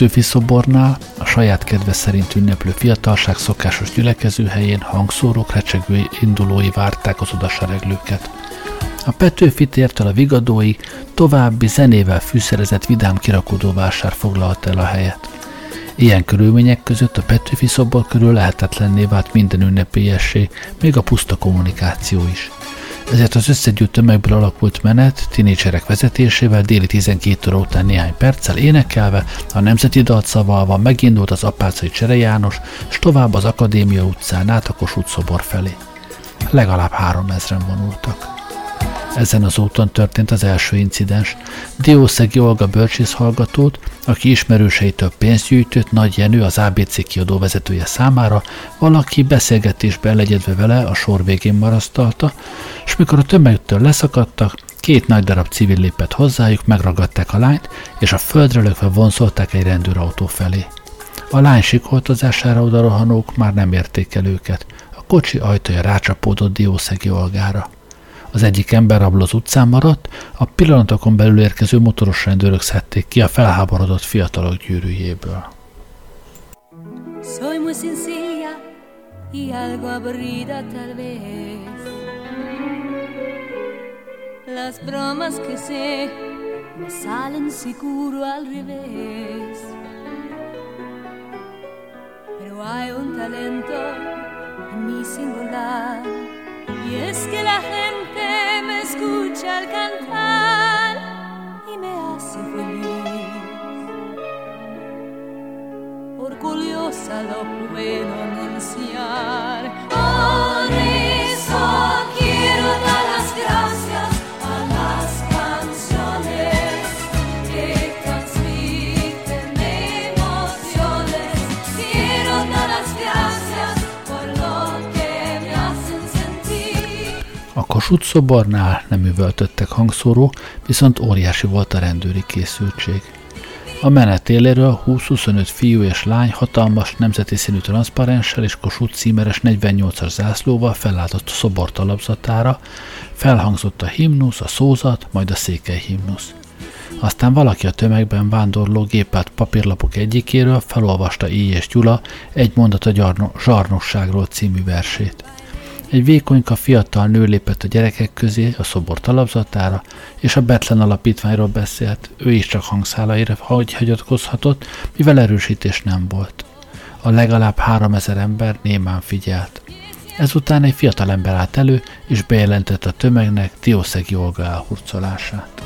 Petőfi szobornál, a saját kedve szerint ünneplő fiatalság szokásos gyülekező helyén hangszórók recsegő indulói várták az odasereglőket. A Petőfi tértől a Vigadói további zenével fűszerezett vidám kirakodó vásár foglalta el a helyet. Ilyen körülmények között a Petőfi szobor körül lehetetlenné vált minden ünnepélyessé, még a puszta kommunikáció is ezért az összegyűjt tömegből alakult menet tinédzserek vezetésével déli 12 óra után néhány perccel énekelve, a nemzeti dalt szavalva megindult az apácai Csere János, s tovább az Akadémia utcán át a Kossuth szobor felé. Legalább három ezren vonultak. Ezen az úton történt az első incidens. Diószegi Olga bölcsész hallgatót, aki ismerőseitől pénzt gyűjtött Nagy Jenő az ABC kiadó vezetője számára, valaki beszélgetésbe legyedve vele a sor végén marasztalta, és mikor a tömegtől leszakadtak, két nagy darab civil lépett hozzájuk, megragadták a lányt, és a földre lökve vonzolták egy rendőrautó felé. A lány sikoltozására odarohanók már nem érték el őket. A kocsi ajtaja rácsapódott Diószegi Olgára. Az egyik ember abból az utcán maradt, a pillanatokon belül érkező motoros rendőrök szedték ki a felháborodott fiatalok gyűrűjéből. Soy muy sencilla y algo aburrida tal vez. Las bromas que sé me salen seguro al revés. Pero hay un talento en mi singular y es que la gente me escucha al cantar y me hace feliz. Orgullosa lo puedo anunciar. Por sentir. A Kossuth szobornál nem üvöltöttek hangszóró, viszont óriási volt a rendőri készültség. A menet éléről 20-25 fiú és lány hatalmas nemzeti színű transzparenssel és Kossuth címeres 48-as zászlóval fellátott a szobor talapzatára, felhangzott a himnusz, a szózat, majd a székely himnusz. Aztán valaki a tömegben vándorló gépelt papírlapok egyikéről felolvasta I. és Gyula egy mondat a gyarno- zsarnokságról című versét. Egy vékonyka fiatal nő lépett a gyerekek közé a szobor talapzatára, és a Betlen alapítványról beszélt. Ő is csak hangszálaira hagy hagyatkozhatott, mivel erősítés nem volt. A legalább három ezer ember némán figyelt. Ezután egy fiatal ember állt elő, és bejelentette a tömegnek Diószegi Olga elhurcolását.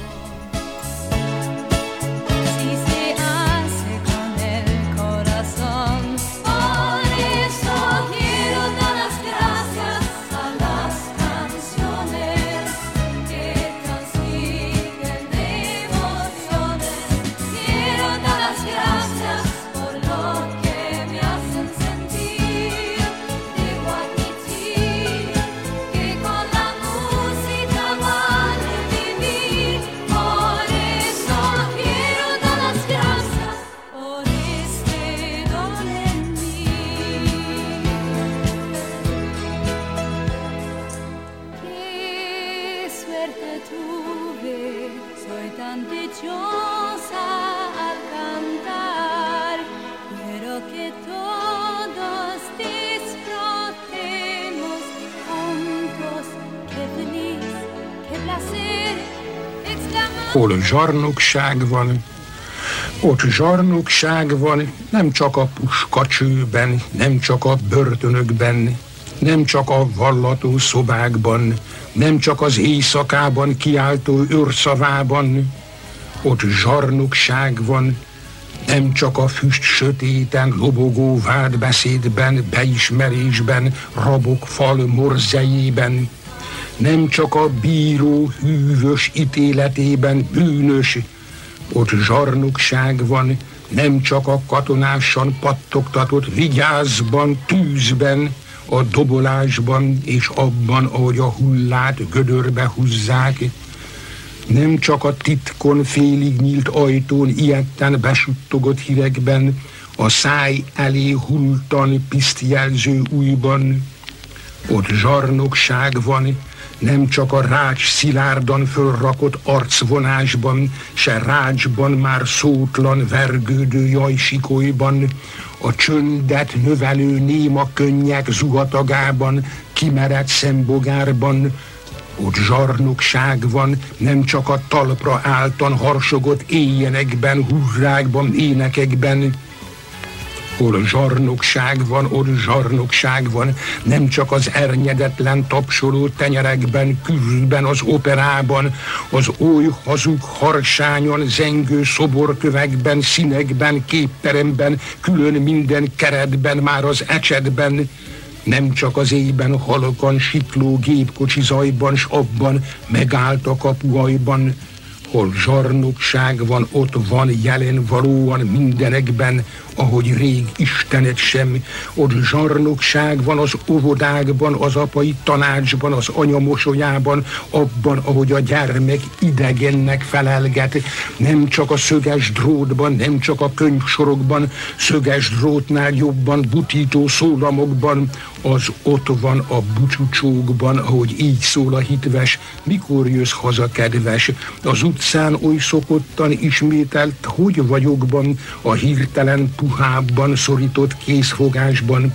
Zsarnokság van, ott zsarnokság van, nem csak a puskacsőben, nem csak a börtönökben, nem csak a vallató szobákban, nem csak az éjszakában kiáltó őrszavában, ott zsarnokság van, nem csak a füst sötéten, lobogó vádbeszédben, beismerésben, rabok fal morzejében, nem csak a bíró hűvös ítéletében bűnös, ott zsarnokság van, nem csak a katonásan pattogtatott vigyázban, tűzben, a dobolásban és abban, ahogy a hullát gödörbe húzzák, nem csak a titkon félig nyílt ajtón ilyetten besuttogott hírekben, a száj elé hultan pisztjelző újban, ott zsarnokság van, nem csak a rács szilárdan fölrakott arcvonásban, se rácsban már szótlan vergődő jajsikolyban, a csöndet növelő néma könnyek zuhatagában, kimerett szembogárban, ott zsarnokság van, nem csak a talpra álltan harsogott éjjenekben, hurrákban, énekekben, Hol zsarnokság van, ott zsarnokság van, nem csak az ernyedetlen tapsoló tenyerekben, külben, az operában, az oly hazug harsányon, zengő szoborkövekben, színekben, képteremben, külön minden keretben, már az ecsetben, nem csak az éjben halkan sikló gépkocsi zajban, s abban megállt a kapuajban, hol zsarnokság van, ott van jelen valóan mindenekben, ahogy rég Istenet sem. Ott zsarnokság van az óvodákban, az apai tanácsban, az anya mosolyában, abban, ahogy a gyermek idegennek felelget. Nem csak a szöges drótban, nem csak a könyvsorokban, szöges drótnál jobban butító szólamokban, az ott van a bucsúcsókban, ahogy így szól a hitves, mikor jössz haza kedves, az utcán oly szokottan ismételt, hogy vagyokban, a hirtelen puhábban szorított készfogásban,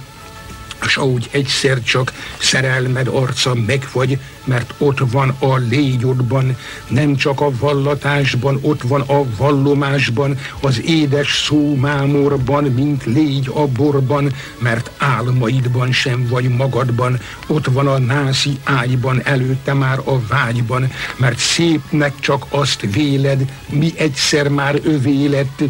és ahogy egyszer csak szerelmed arca megfagy, mert ott van a légyodban, nem csak a vallatásban, ott van a vallomásban, az édes szó mámorban, mint légy a borban, mert álmaidban sem vagy magadban, ott van a nászi ágyban, előtte már a vágyban, mert szépnek csak azt véled, mi egyszer már övé lett,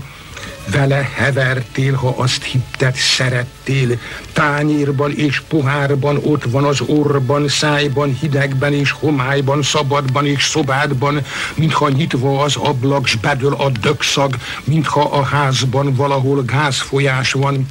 vele hevertél, ha azt hitted, szerettél. Tányérban és pohárban ott van az orban, szájban, hidegben és homályban, szabadban és szobádban, mintha nyitva az ablak, s bedől a dökszag, mintha a házban valahol gázfolyás van,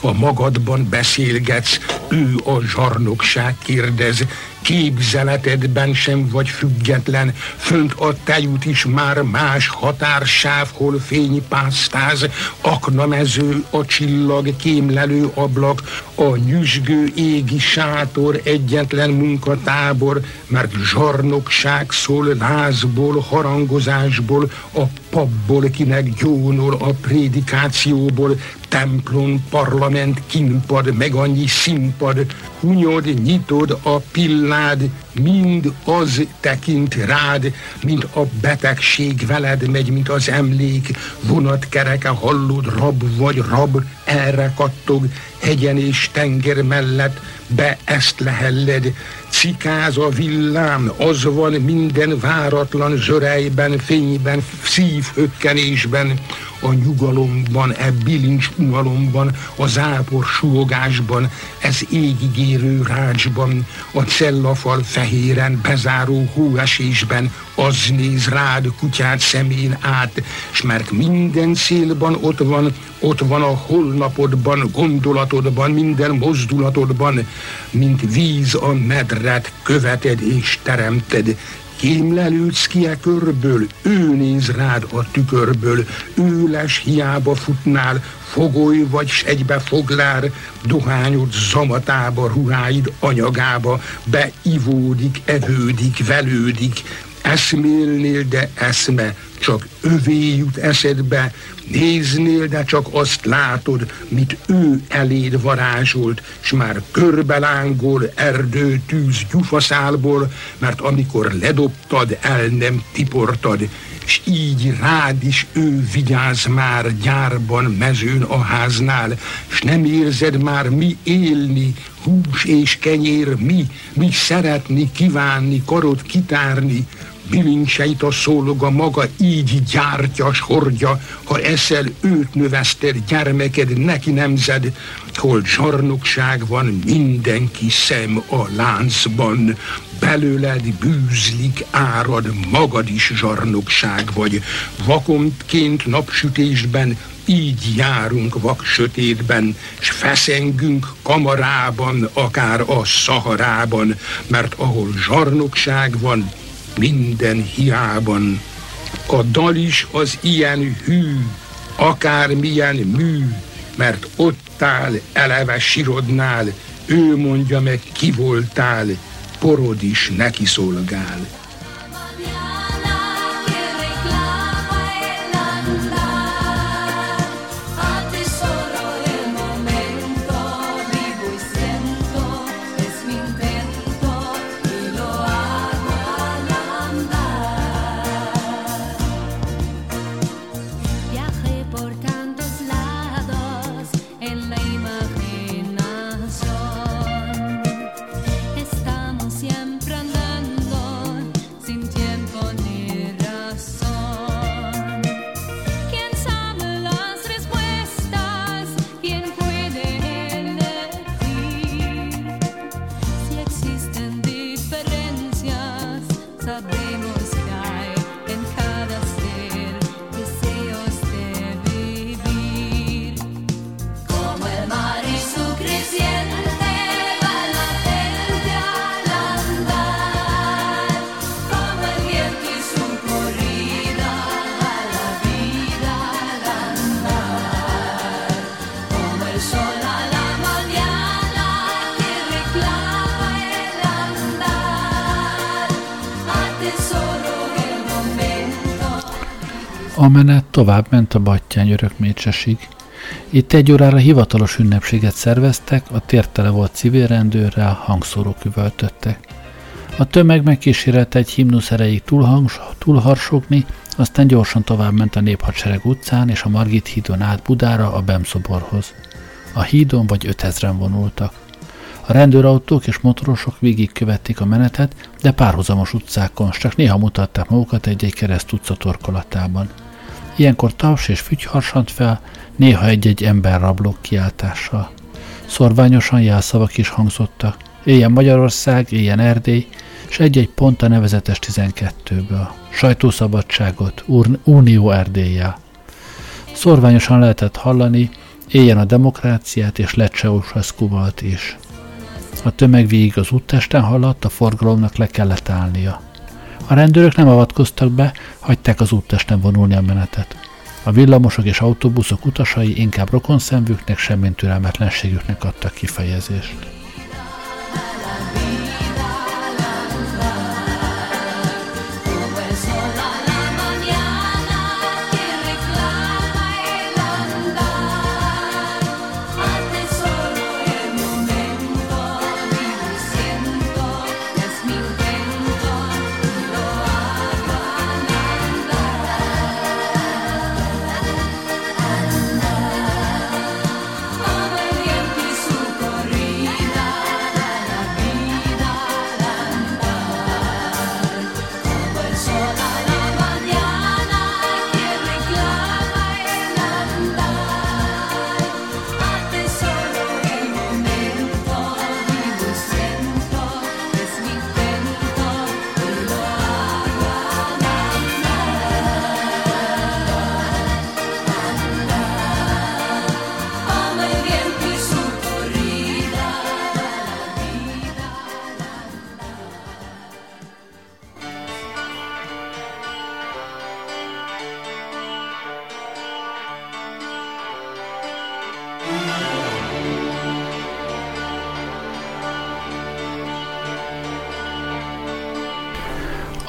a magadban beszélgetsz, ő a zsarnokság kérdez, képzeletedben sem vagy független, fönt a tejút is már más határsáv, hol fény pásztáz, aknamező, a csillag, kémlelő ablak, a nyüzsgő égi sátor, egyetlen munkatábor, mert zsarnokság szól lázból, harangozásból, a papból, kinek gyónol a prédikációból, templom, parlament, kinpad, meg annyi színpad, hunyod, nyitod a cidade, mind az tekint rád, mint a betegség veled megy, mint az emlék, vonatkereke hallod, rab vagy rab, erre kattog, hegyen és tenger mellett, be ezt lehelled, cikáz a villám, az van minden váratlan zsörejben, fényben, szívhökkenésben, a nyugalomban, e bilincs unalomban, a zápor súgásban, ez égigérő rácsban, a cellafal fehéren bezáró hóesésben, az néz rád kutyát szemén át, s mert minden szélban ott van, ott van a holnapodban, gondolatodban, minden mozdulatodban, mint víz a medret követed és teremted, Kémlelődsz ki e körből, ő néz rád a tükörből, ő les hiába futnál, fogoly vagy egybe foglár, dohányod zamatába, ruháid anyagába, beivódik, evődik, velődik, eszmélnél, de eszme, csak övé jut eszedbe, néznél, de csak azt látod, mit ő eléd varázsolt, s már körbelángol erdő tűz gyufaszálból, mert amikor ledobtad, el nem tiportad, s így rád is ő vigyáz már gyárban, mezőn a háznál, s nem érzed már mi élni, hús és kenyér mi, mi szeretni, kívánni, karot kitárni, bilincseit a szóloga maga így gyártyas hordja, ha eszel őt növeszted, gyermeked neki nemzed, hol zsarnokság van, mindenki szem a láncban, belőled bűzlik, árad, magad is zsarnokság vagy, vakontként napsütésben, így járunk vak sötétben, s feszengünk kamarában, akár a szaharában, mert ahol zsarnokság van, minden hiában. A dal is az ilyen hű, akármilyen mű, mert ott áll eleve sirodnál, ő mondja meg ki voltál, porod is neki szolgál. A menet tovább ment a Battyány örökmécsesig, Itt egy órára hivatalos ünnepséget szerveztek, a tértele volt civil rendőrrel, hangszórók üvöltöttek. A tömeg megkísérelte egy himnusz erejéig túlhangs, túlharsogni, aztán gyorsan tovább ment a Néphadsereg utcán és a Margit hídon át Budára a Bemszoborhoz. A hídon vagy ötezren vonultak. A rendőrautók és motorosok végigkövették a menetet, de párhuzamos utcákon, csak néha mutatták magukat egy-egy kereszt utca torkolatában. Ilyenkor taps és fügy harsant fel, néha egy-egy emberrablók kiáltással. Szorványosan jelszavak is hangzottak. Éljen Magyarország, éljen Erdély, és egy-egy pont a nevezetes 12-ből. Sajtószabadságot, Unió Erdéllyel. Szorványosan lehetett hallani, éljen a demokráciát és Lecseuseszkuvalt is. A tömeg végig az úttesten haladt, a forgalomnak le kellett állnia. A rendőrök nem avatkoztak be, hagyták az úttesten vonulni a menetet. A villamosok és autóbuszok utasai inkább rokonszenvüknek, semmint türelmetlenségüknek adtak kifejezést.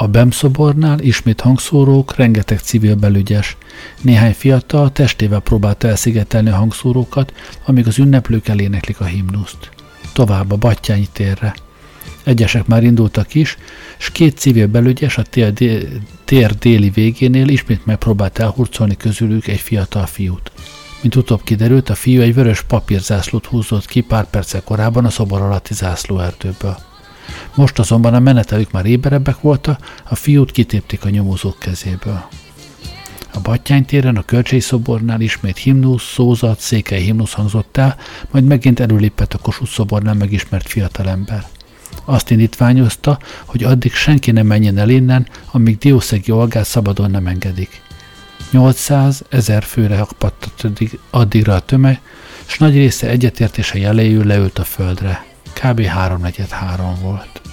A Bemszobornál ismét hangszórók, rengeteg civil belügyes. Néhány fiatal testével próbálta elszigetelni a hangszórókat, amíg az ünneplők eléneklik a himnuszt. Tovább a Battyányi térre. Egyesek már indultak is, s két civil belügyes a tér, tér déli végénél ismét megpróbált elhurcolni közülük egy fiatal fiút. Mint utóbb kiderült, a fiú egy vörös papírzászlót húzott ki pár perccel korábban a szobor alatti zászlóerdőből. Most azonban a menetelük már éberebbek voltak, a fiút kitépték a nyomozók kezéből. A Battyány téren a Kölcsei szobornál ismét himnusz, szózat, székely himnusz hangzott el, majd megint előlépett a Kossuth szobornál megismert fiatalember. Azt indítványozta, hogy addig senki nem menjen el innen, amíg Diószegi Olgát szabadon nem engedik. 800 ezer főre addig, addigra a tömeg, s nagy része egyetértése jelejű leült a földre. Kb. háromnegyed három volt.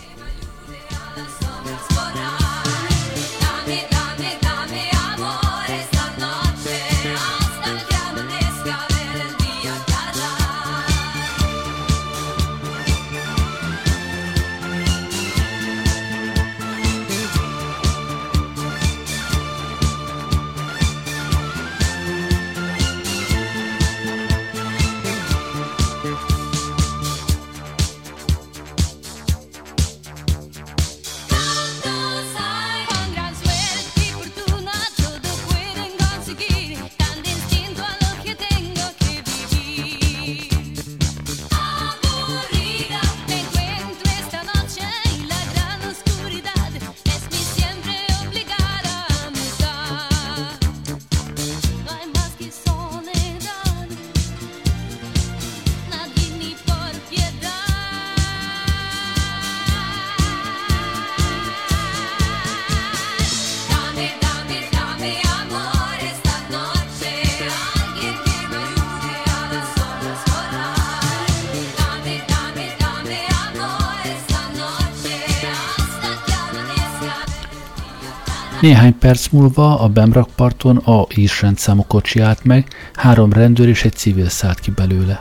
Néhány perc múlva a Bemrakparton a is rendszámú kocsi állt meg, három rendőr és egy civil szállt ki belőle.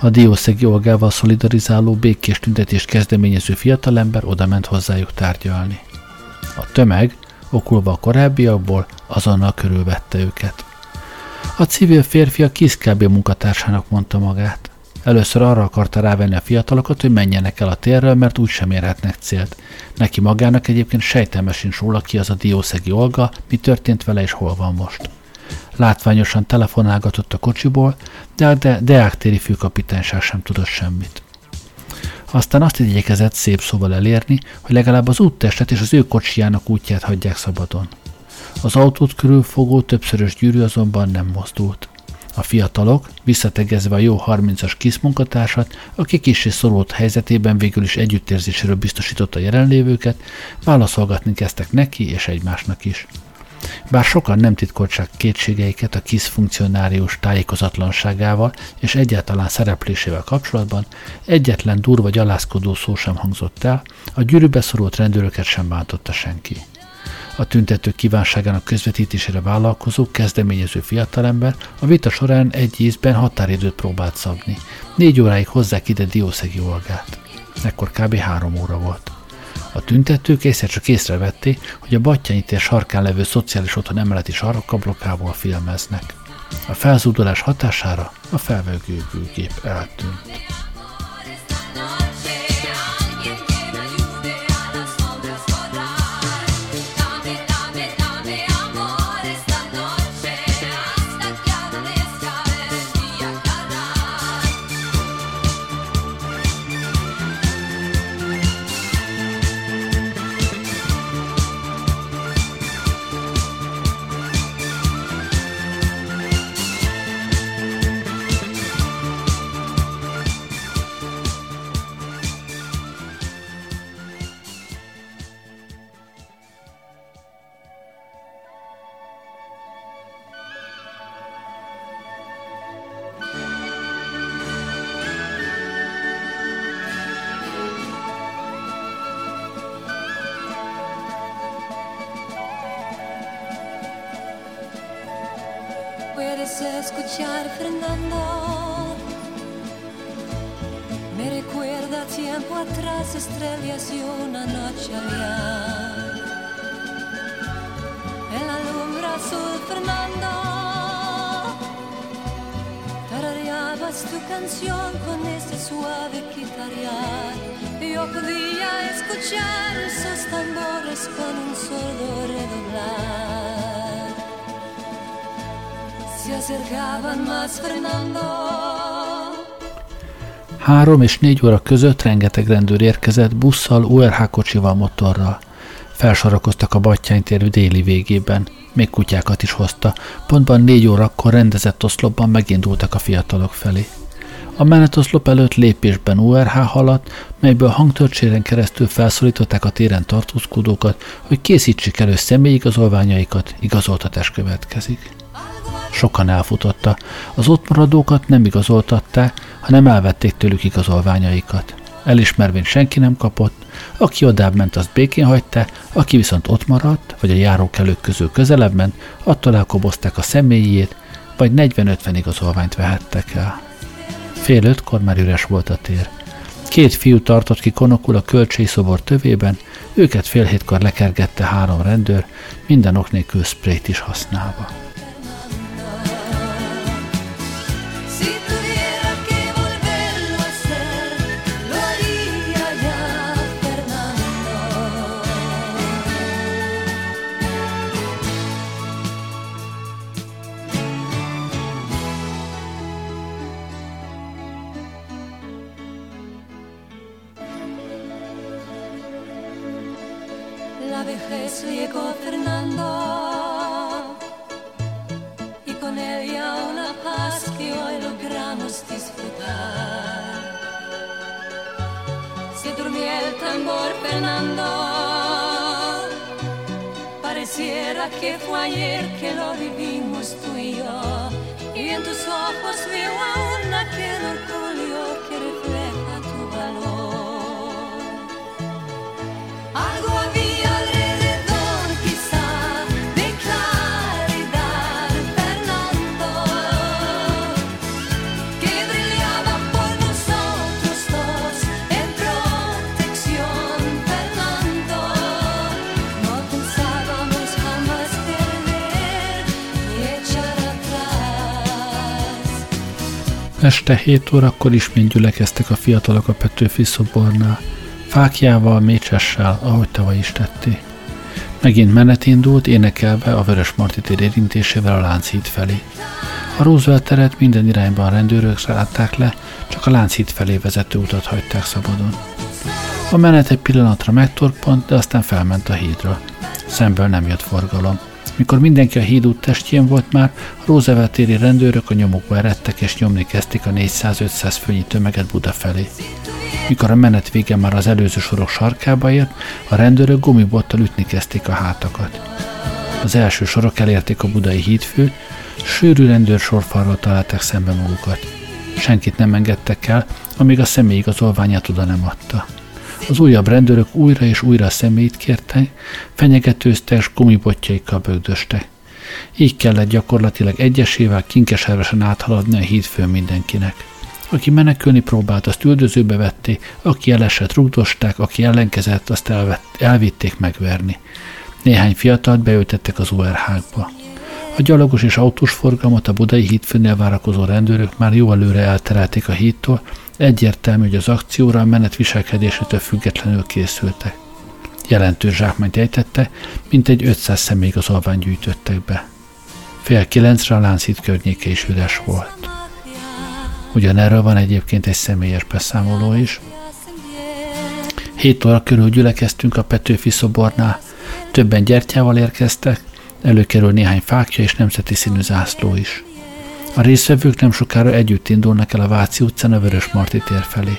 A diószegi olgával szolidarizáló békés tüntetést kezdeményező fiatalember odament hozzájuk tárgyalni. A tömeg, okulva a korábbiakból, azonnal körülvette őket. A civil férfi a KISZ munkatársának mondta magát. Először arra akarta rávenni a fiatalokat, hogy menjenek el a térről, mert úgy sem érhetnek célt. Neki magának egyébként sejtelme sincs róla, ki az a diószegi Olga, mi történt vele és hol van most. Látványosan telefonálgatott a kocsiból, de a de- Deák főkapitányság sem tudott semmit. Aztán azt igyekezett szép szóval elérni, hogy legalább az úttestet és az ő kocsijának útját hagyják szabadon. Az autót körülfogó többszörös gyűrű azonban nem mozdult. A fiatalok, visszategezve a jó 30-as kis munkatársat, aki és szorult helyzetében végül is együttérzéséről biztosította jelenlévőket, válaszolgatni kezdtek neki és egymásnak is. Bár sokan nem titkoltsák kétségeiket a KISZ funkcionárius tájékozatlanságával és egyáltalán szereplésével kapcsolatban, egyetlen durva gyalázkodó szó sem hangzott el, a gyűrűbe szorult rendőröket sem bántotta senki. A tüntetők kívánságának közvetítésére vállalkozó, kezdeményező fiatalember a vita során egy ízben határidőt próbált szabni. Négy óráig hozzák ide diószegi olgát. Ekkor kb. három óra volt. A tüntetők egyszer csak észrevették, hogy a Battyányi tér sarkán levő szociális otthon emeleti sarkablokából filmeznek. A felzúdulás hatására a felvevőgőgép eltűnt. Fernando. Me recuerda tiempo atrás, estrellas y una noche allá. En la lumbre azul, Fernando. Tarareabas tu canción con ese suave guitarrear. Yo podía escuchar esos tambores con un sordo redoblar. Három és négy óra között rengeteg rendőr érkezett busszal, URH kocsival, motorral. Felsorakoztak a Battyánytérű déli végében. Még kutyákat is hozta. Pontban négy órakor rendezett oszlopban megindultak a fiatalok felé. A menetoszlop előtt lépésben URH haladt, melyből hangtörcséren keresztül felszólították a téren tartózkodókat, hogy készítsék elő személyigazolványaikat, igazoltatás következik. Sokan elfutotta. Az ott maradókat nem igazoltatták, hanem elvették tőlük igazolványaikat. Elismervén senki nem kapott, aki odább ment, azt békén hagyta, aki viszont ott maradt, vagy a járókelők közül közelebb ment, attól elkobozták a személyét, vagy 40-50 igazolványt vehettek el. Fél ötkor már üres volt a tér. Két fiú tartott ki konokul a kölcsei szobor tövében, őket fél hétkor lekergette három rendőr, minden ok nélkül sprayt is használva. Este 7 órakor ismét gyülekeztek a fiatalok a Petőfi szobornál, fákjával, mécsessel, ahogy tavaly is tették. Megint menet indult, énekelve a Vörös Marti tér érintésével a Lánchíd felé. A Roosevelt teret minden irányban rendőrök látták le, csak a Lánchíd felé vezető utat hagyták szabadon. A menet egy pillanatra megtorpant, de aztán felment a hídra. Szemből nem jött forgalom. Mikor mindenki a híd testjén volt már, a Roosevelt rendőrök a nyomukba eredtek és nyomni kezdték a 400-500 főnyi tömeget Buda felé. Mikor a menet vége már az előző sorok sarkába ért, a rendőrök gumibottal ütni kezdték a hátakat. Az első sorok elérték a budai hídfőt, sűrű rendőr sorfalról találták szembe magukat. Senkit nem engedtek el, amíg a személyigazolványát oda nem adta. Az újabb rendőrök újra és újra a személyt kértek, fenyegetőztek és gumibotjaikkal bögdöstek. Így kellett gyakorlatilag egyesével kinkeservesen áthaladni a hídfőn mindenkinek. Aki menekülni próbált, azt üldözőbe vették, aki elesett, rugdosták, aki ellenkezett, azt elvett, elvitték megverni. Néhány fiatalt beültettek az URH-ba. A gyalogos és autós forgalmat a budai hídfőnél várakozó rendőrök már jó előre elterelték a hídtól, egyértelmű, hogy az akcióra a menet viselkedésétől függetlenül készültek. Jelentős zsákmányt ejtette, mint egy 500 személyigazolvány gyűjtöttek be. Fél kilencre a Lánchíd környéke is üres volt. Ugyanerről van egyébként egy személyes beszámoló is. Hét óra körül gyülekeztünk a Petőfi szobornál, többen gyertyával érkeztek, előkerül néhány fákja és nemzeti színű zászló is. A részvevők nem sokára együtt indulnak el a Váci utcán a Vörös Marti tér felé.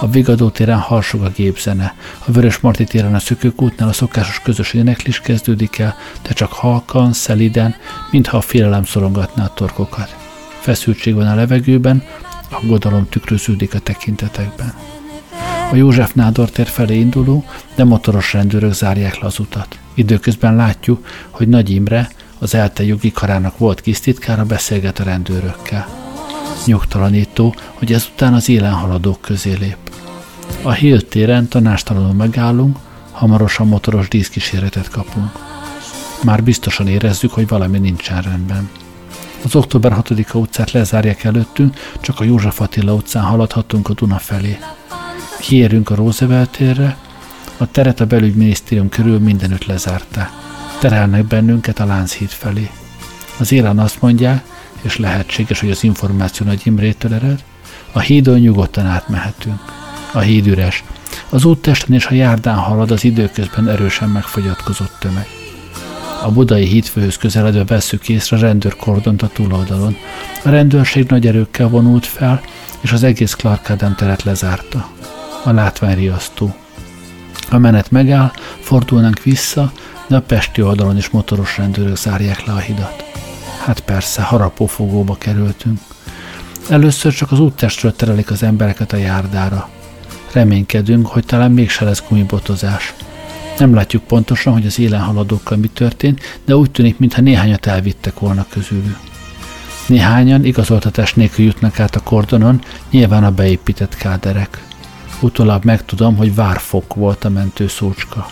A Vigadó téren harsog a gépzene, a Vörös Marti téren a Szökőkútnál a szokásos közös éneklés kezdődik el, de csak halkan, szeliden, mintha a félelem szorongatná a torkokat. Feszültség van a levegőben, a godalom tükröződik a tekintetekben. A József Nádor tér felé induló, de motoros rendőrök zárják le az utat. Időközben látjuk, hogy Nagy Imre, az ELTE jogi karának volt kis titkára beszélget a rendőrökkel. Nyugtalanító, hogy ezután az élen haladók közé lép. A Hill téren tanástalanul megállunk, hamarosan motoros díszkíséretet kapunk. Már biztosan érezzük, hogy valami nincsen rendben. Az október 6-a utcát lezárják előttünk, csak a József Attila utcán haladhatunk a Duna felé. Kiérünk a Roosevelt térre, a teret a belügyminisztérium körül mindenütt lezárták. Terelnek bennünket a Lánchíd felé. Az élen azt mondják, és lehetséges, hogy az információ Nagy Imrétől ered, a hídon nyugodtan átmehetünk. A híd üres. Az úttesten és a járdán halad az időközben erősen megfogyatkozott tömeg. A budai hídfőhöz közeledve veszük észre a rendőrkordont a túloldalon. A rendőrség nagy erőkkel vonult fel, és az egész Clark Adam teret lezárta. A látvány riasztó. A menet megáll, fordulnánk vissza, de a pesti oldalon is motoros rendőrök zárják le a hidat. Hát persze, harapófogóba kerültünk. Először csak az úttestről terelik az embereket a járdára. Reménykedünk, hogy talán mégse lesz gumibotozás. Nem látjuk pontosan, hogy az élen haladókkal mi történt, de úgy tűnik, mintha néhányat elvittek volna közülük. Néhányan igazoltatás nélkül jutnak át a kordonon, nyilván a beépített káderek. Utólag megtudom, hogy várfok volt a mentő szócska.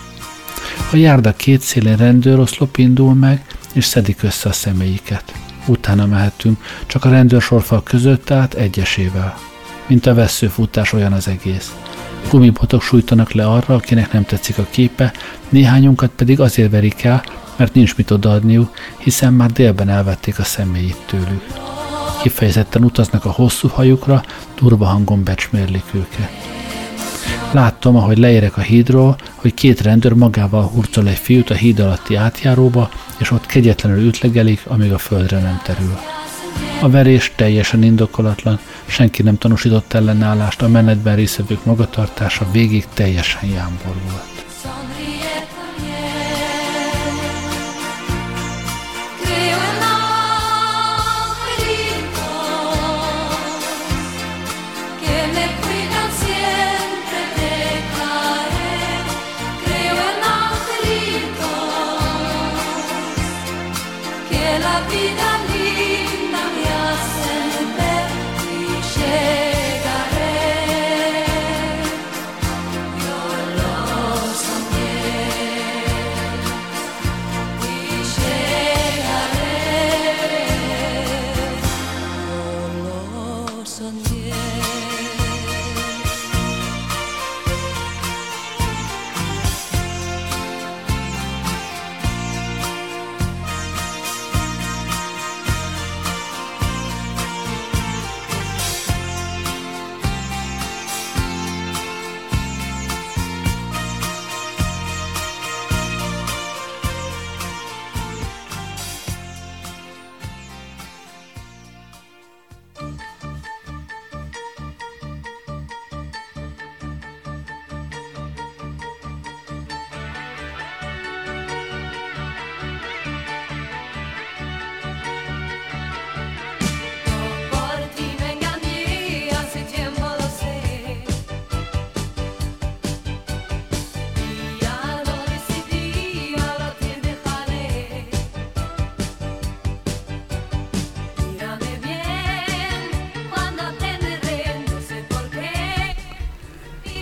A járda két szélén rendőroszlop indul meg, és szedik össze a személyiket. Utána mehetünk, csak a rendőrsorfal között át egyesével. Mint a veszőfutás olyan az egész. Gumibotok sújtanak le arra, akinek nem tetszik a képe, néhányunkat pedig azért verik el, mert nincs mit odaadniuk, hiszen már délben elvették a személyit tőlük. Kifejezetten utaznak a hosszú hajukra, durva hangon becsmérlik őket. Láttam, ahogy leérek a hídról, hogy két rendőr magával hurcol egy fiút a híd alatti átjáróba, és ott kegyetlenül ütlegelik, amíg a földre nem terül. A verés teljesen indokolatlan, senki nem tanúsított ellenállást, a menetben részvevők magatartása végig teljesen jámbor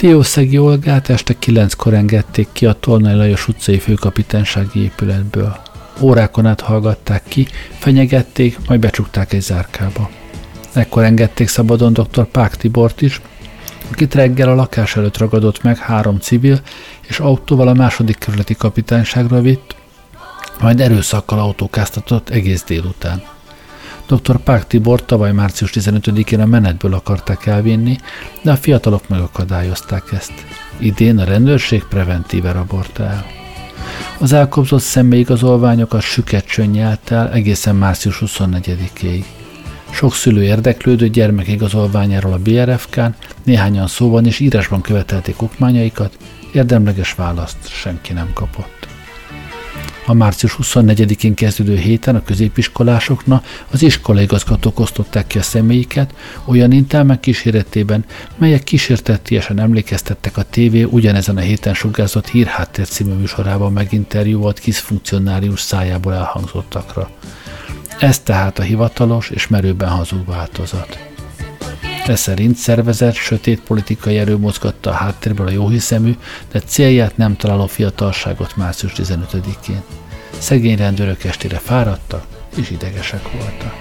Diószegi Olgát este kilenckor engedték ki a Tolnai Lajos utcai főkapitánysági épületből. Órákon át hallgatták ki, fenyegették, majd becsukták egy zárkába. Ekkor engedték szabadon dr. Pák Tibort is, akit reggel a lakás előtt ragadott meg három civil, és autóval a második kerületi kapitányságra vitt, majd erőszakkal autókáztatott egész délután. Dr. Pák Tibor tavaly március 15-én a menetből akarták elvinni, de a fiatalok megakadályozták ezt. Idén a rendőrség preventíve rabolta el. Az elkobzott személyigazolványokat süket csönnyelt el egészen március 24-ig. Sok szülő érdeklődő gyermekigazolványáról a BRFK-n, néhányan szóban és írásban követelték okmányaikat, érdemleges választ senki nem kapott. A március 24-én kezdődő héten a középiskolásoknak az iskolaigazgatók osztották ki a személyiket olyan intelmek kíséretében, melyek kísértettiesen emlékeztettek a TV ugyanezen a héten sugárzott hírháttér című műsorában meginterjúolt kis funkcionárius szájából elhangzottakra. Ez tehát a hivatalos és merőben hazug változat. Ez szerint szervezett, sötét politikai erő mozgatta a háttérből a jóhiszemű, de célját nem találó fiatalságot március 15-én. Szegény rendőrök estére fáradtak és idegesek voltak.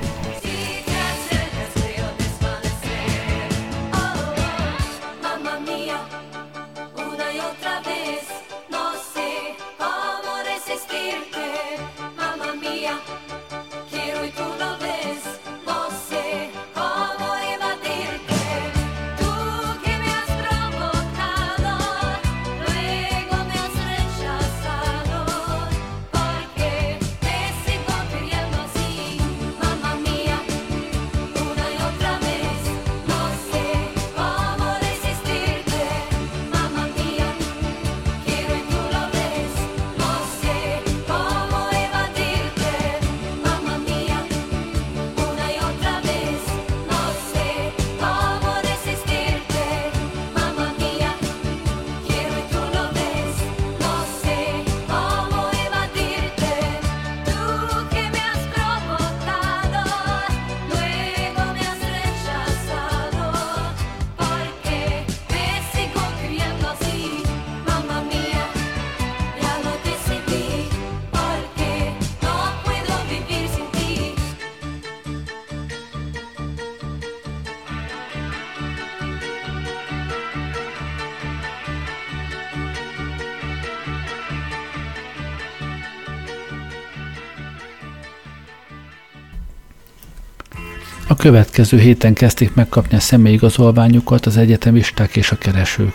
Következő héten kezdték megkapni a személyigazolványukat az egyetemisták és a keresők.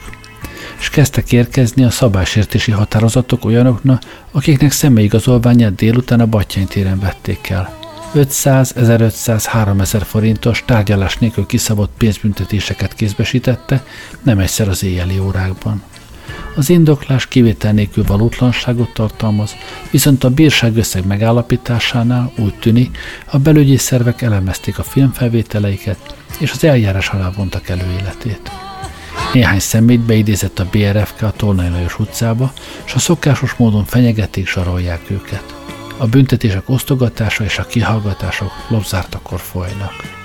És kezdtek érkezni a szabálysértési határozatok olyanoknak, akiknek személyigazolványát délután a Battyány téren vették el. 500, 1500, 3000 forintos tárgyalás nélkül kiszabott pénzbüntetéseket kézbesítette, nem egyszer az éjjeli órákban. Az indoklás kivétel nélkül valótlanságot tartalmaz, viszont a bírság összeg megállapításánál úgy tűnik, a belügyi szervek elemezték a filmfelvételeiket, és az eljárás alá vontak előéletét. Néhány szemét beidézett a BRFK a Tolnai Lajos utcába, és a szokásos módon fenyegették, sarolják őket. A büntetések osztogatása és a kihallgatások lopzártakor folynak.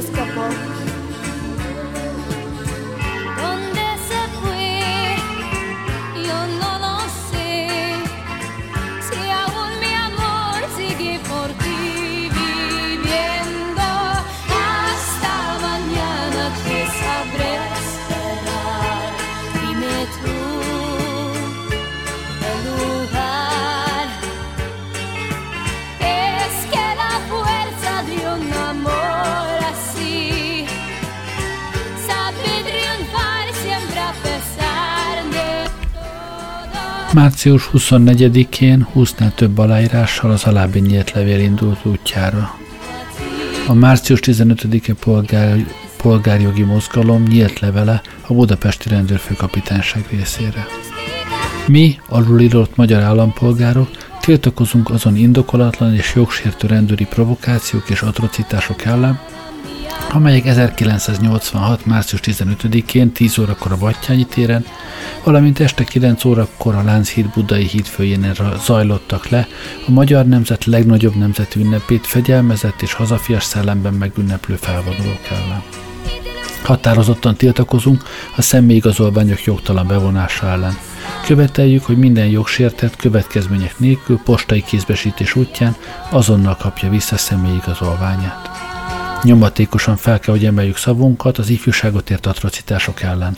inescapable. Március 24-én 20-nál több aláírással az alábbi nyílt levél indult útjára. A március 15-e polgár, polgárjogi mozgalom nyílt levele a budapesti rendőrfőkapitányság részére. Mi, alulírott magyar állampolgárok, tiltakozunk azon indokolatlan és jogsértő rendőri provokációk és atrocitások ellen, amelyek 1986. március 15-én 10 órakor a Battyányi téren, valamint este 9 órakor a Lánchíd Budai hídfőjén zajlottak le a magyar nemzet legnagyobb nemzeti ünnepét fegyelmezett és hazafias szellemben megünneplő felvonulók ellen. Határozottan tiltakozunk a személyigazolványok jogtalan bevonása ellen. Követeljük, hogy minden jogsértett következmények nélkül postai kézbesítés útján azonnal kapja vissza személyigazolványát. Nyomatékosan fel kell, hogy emeljük szavunkat az ifjúságot ért atrocitások ellen.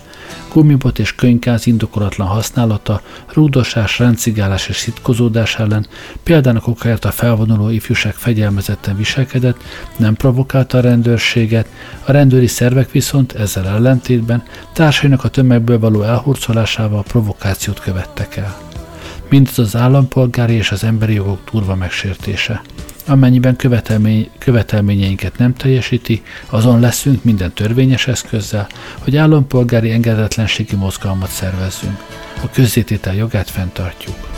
Gumibot és könyvkáz indokolatlan használata, rúdosás, rendcigálás és szitkozódás ellen, példának okáért a felvonuló ifjúság fegyelmezetten viselkedett, nem provokálta a rendőrséget, a rendőri szervek viszont ezzel ellentétben társainak a tömegből való elhurcolásával provokációt követtek el. Mindez az állampolgári és az emberi jogok durva megsértése. Amennyiben követelmény, követelményeinket nem teljesíti, azon leszünk minden törvényes eszközzel, hogy állampolgári engedetlenségi mozgalmat szervezzünk. A közzététel jogát fenntartjuk.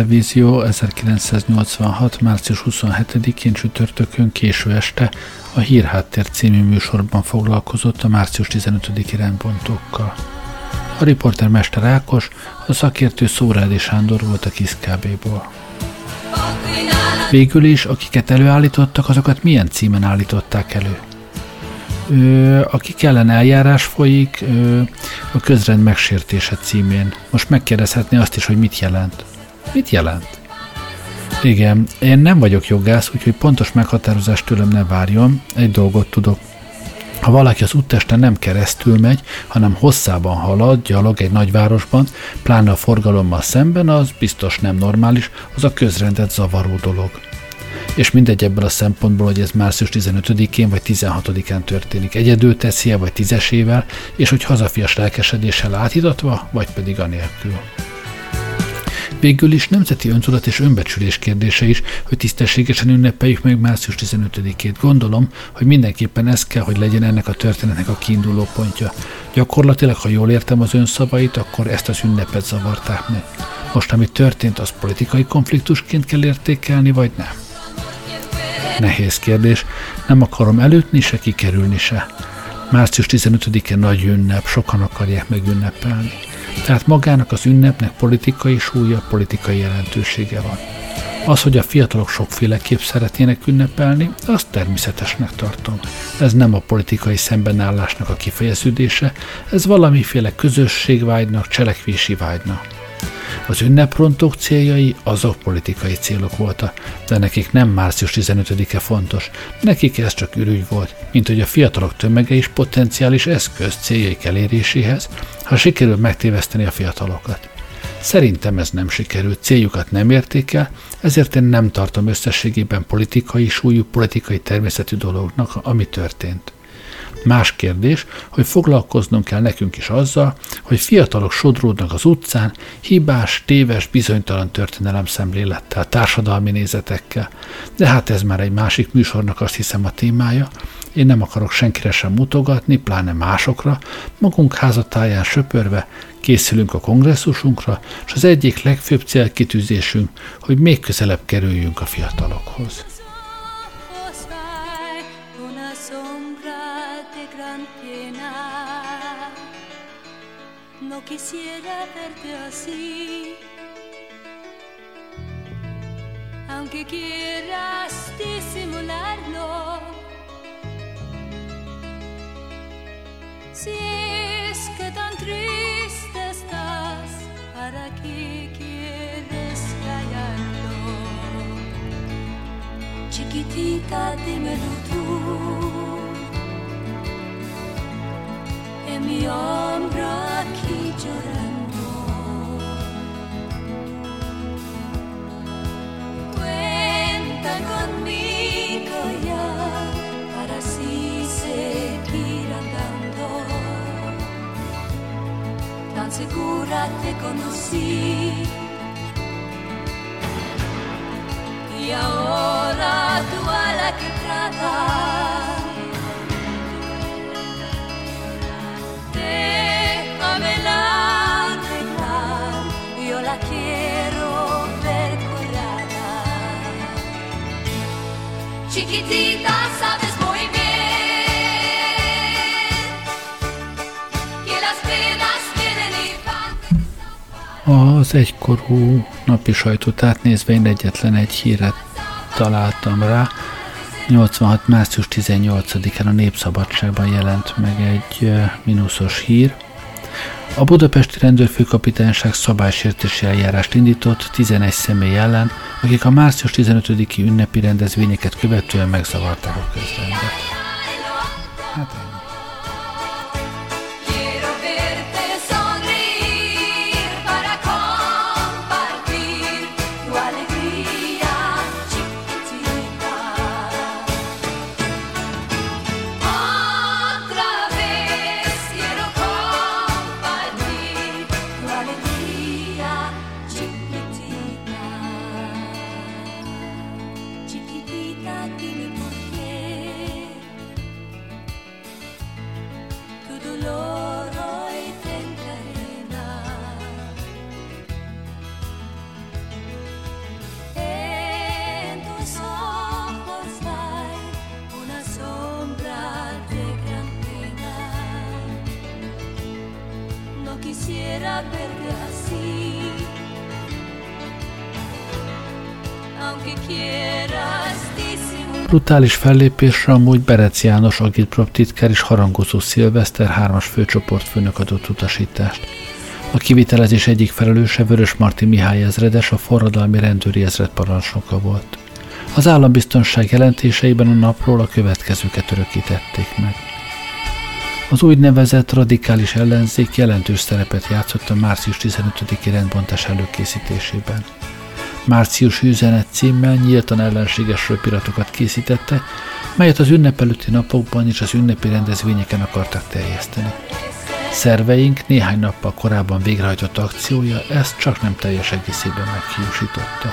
Televízió 1986. március 27-én csütörtökön késő este a Hírháttér című műsorban foglalkozott a március 15-i rendpontokkal. A riporter Mester Ákos, a szakértő Szórádi Sándor volt a Kiszkábéból. Végül is, akiket előállítottak, azokat milyen címen állították elő? akik ellen eljárás folyik a közrend megsértése címén. Most megkérdezhetné azt is, hogy mit jelent. Mit jelent? Igen, én nem vagyok jogász, úgyhogy pontos meghatározást tőlem ne várjon. Egy dolgot tudok. Ha valaki az úttesten nem keresztül megy, hanem hosszában halad, gyalog egy nagyvárosban, pláne a forgalommal szemben, az biztos nem normális, az a közrendet zavaró dolog és mindegy ebből a szempontból, hogy ez március 15-én vagy 16-án történik. Egyedül teszi vagy tízesével, és hogy hazafias lelkesedéssel átítatva, vagy pedig anélkül. Végül is nemzeti öntudat és önbecsülés kérdése is, hogy tisztességesen ünnepeljük meg március 15-ét. Gondolom, hogy mindenképpen ez kell, hogy legyen ennek a történetnek a kiinduló pontja. Gyakorlatilag, ha jól értem az ön szavait, akkor ezt az ünnepet zavarták meg. Most, ami történt, az politikai konfliktusként kell értékelni, vagy nem? Nehéz kérdés, nem akarom elütni se kikerülni se. Március 15-e nagy ünnep, sokan akarják megünnepelni. Tehát magának az ünnepnek politikai súlya, politikai jelentősége van. Az, hogy a fiatalok sokféleképp szeretnének ünnepelni, azt természetesnek tartom. Ez nem a politikai szembenállásnak a kifejeződése, ez valamiféle közösségvágynak, cselekvési vágynak. Az ünneprontók céljai azok politikai célok voltak, de nekik nem március 15-e fontos, nekik ez csak ürügy volt, mint hogy a fiatalok tömege is potenciális eszköz céljaik eléréséhez, ha sikerül megtéveszteni a fiatalokat. Szerintem ez nem sikerült, céljukat nem érték el, ezért én nem tartom összességében politikai súlyú, politikai természetű dolognak, ami történt. Más kérdés, hogy foglalkoznunk kell nekünk is azzal, hogy fiatalok sodródnak az utcán, hibás, téves, bizonytalan történelem szemlélettel, társadalmi nézetekkel. De hát ez már egy másik műsornak azt hiszem a témája. Én nem akarok senkire sem mutogatni, pláne másokra, magunk házatáján söpörve készülünk a kongresszusunkra, és az egyik legfőbb célkitűzésünk, hogy még közelebb kerüljünk a fiatalokhoz. Quisiera verte así. Aunque quieras disimularlo. Si es que tan triste estás, ¿para qué quieres callarlo? Chiquitita, dímelo tú. En mi hombro aquí llorando. Cuenta conmigo ya para así seguir andando. Tan segura te conocí. Y ahora tú a la que tratas. Chiquitita, sabes muy bien que las penas vienen. Az egykorú napi sajtót átnézve én egyetlen egy híret találtam rá. 86. március 18-án a Népszabadságban jelent meg egy mínuszos hír, a budapesti rendőrfőkapitányság szabálysértési eljárást indított 11 személy ellen, akik a március 15-i ünnepi rendezvényeket követően megzavarták a közrendet. Hát ennyi. Brutális fellépésre amúgy Berec János agitprop titkár és harangozó Szilveszter hármas főcsoportfőnök adott utasítást. A kivitelezés egyik felelőse Vörös Marti Mihály ezredes, a forradalmi rendőri ezred parancsnoka volt. Az állambiztonság jelentéseiben a napról a következőket örökítették meg. Az úgynevezett radikális ellenzék jelentős szerepet játszott a március 15-i rendbontás előkészítésében március üzenet címmel nyíltan ellenséges röpiratokat készítette, melyet az ünnep előtti napokban és az ünnepi rendezvényeken akartak terjeszteni. Szerveink néhány nappal korábban végrehajtott akciója ezt csak nem teljes egészében meghiúsította.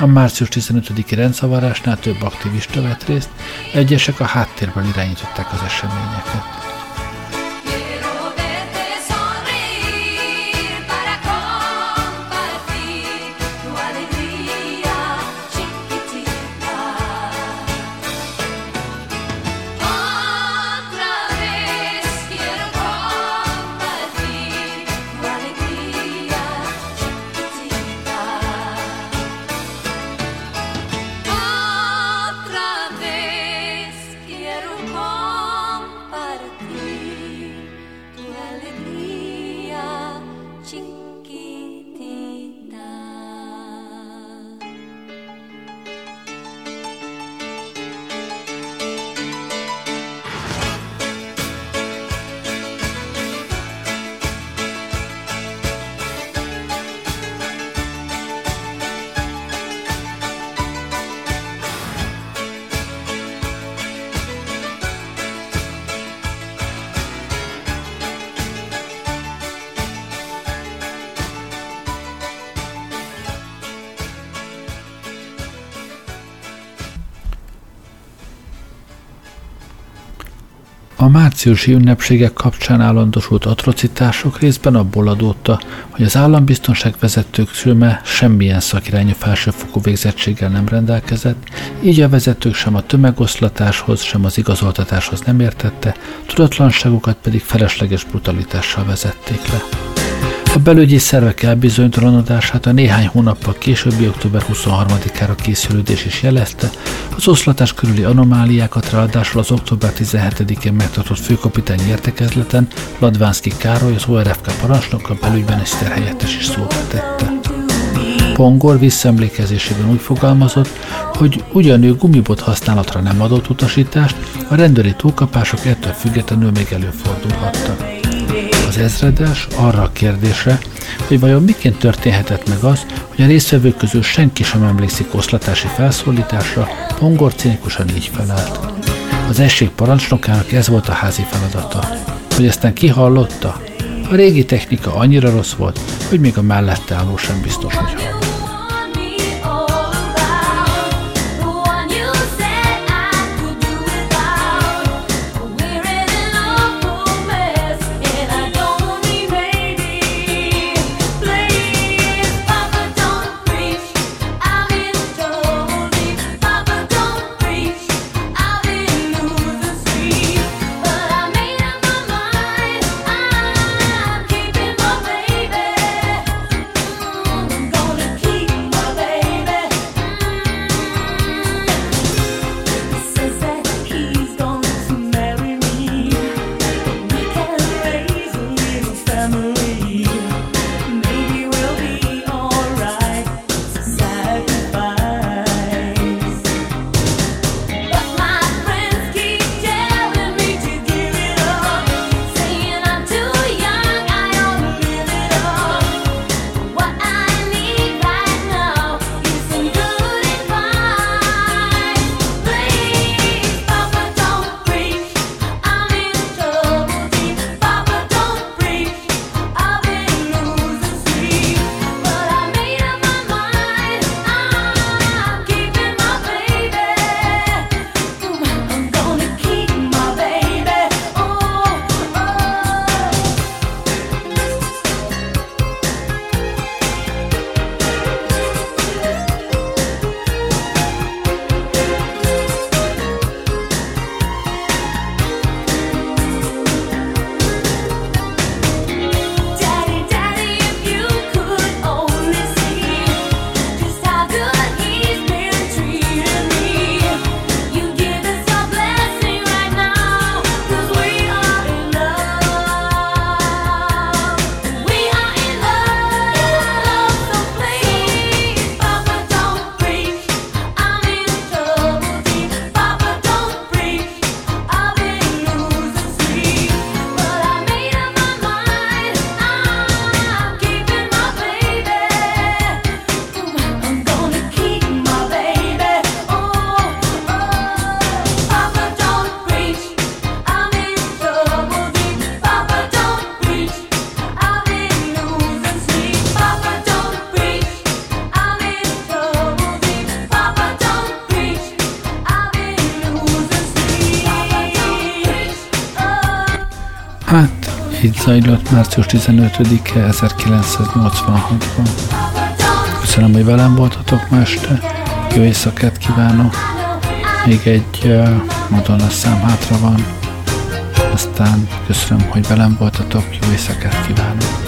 A március 15-i rendszavárásnál több aktivista vett részt, egyesek a háttérből irányították az eseményeket. A márciusi ünnepségek kapcsán állandosult atrocitások részben abból adódta, hogy az állambiztonság vezetők szülme semmilyen szakirányú felsőfokú végzettséggel nem rendelkezett, így a vezetők sem a tömegoszlatáshoz, sem az igazoltatáshoz nem értette, tudatlanságukat pedig felesleges brutalitással vezették le. A belügyi szervek elbizonytalanodását a néhány hónappal későbbi október 23-ára készülődés is jelezte, az oszlatás körüli anomáliákat ráadásul az október 17-én megtartott főkapitány értekezleten Ladvánszki Károly, az ORFK parancsnok a egy helyettes is szóba tette. Pongor visszaemlékezésében úgy fogalmazott, hogy ugyan ő gumibot használatra nem adott utasítást, a rendőri túlkapások ettől függetlenül még előfordulhattak ezredes arra a kérdésre, hogy vajon miként történhetett meg az, hogy a résztvevők közül senki sem emlékszik oszlatási felszólításra, Pongor cinikusan így felállt. Az esség parancsnokának ez volt a házi feladata. Hogy aztán kihallotta? A régi technika annyira rossz volt, hogy még a mellette álló sem biztos, hogy hallott. Zajlott március 15-e 1986-ban. Köszönöm, hogy velem voltatok ma este. Jó éjszakát kívánok. Még egy uh, Madonna szám hátra van. Aztán köszönöm, hogy velem voltatok. Jó éjszakát kívánok.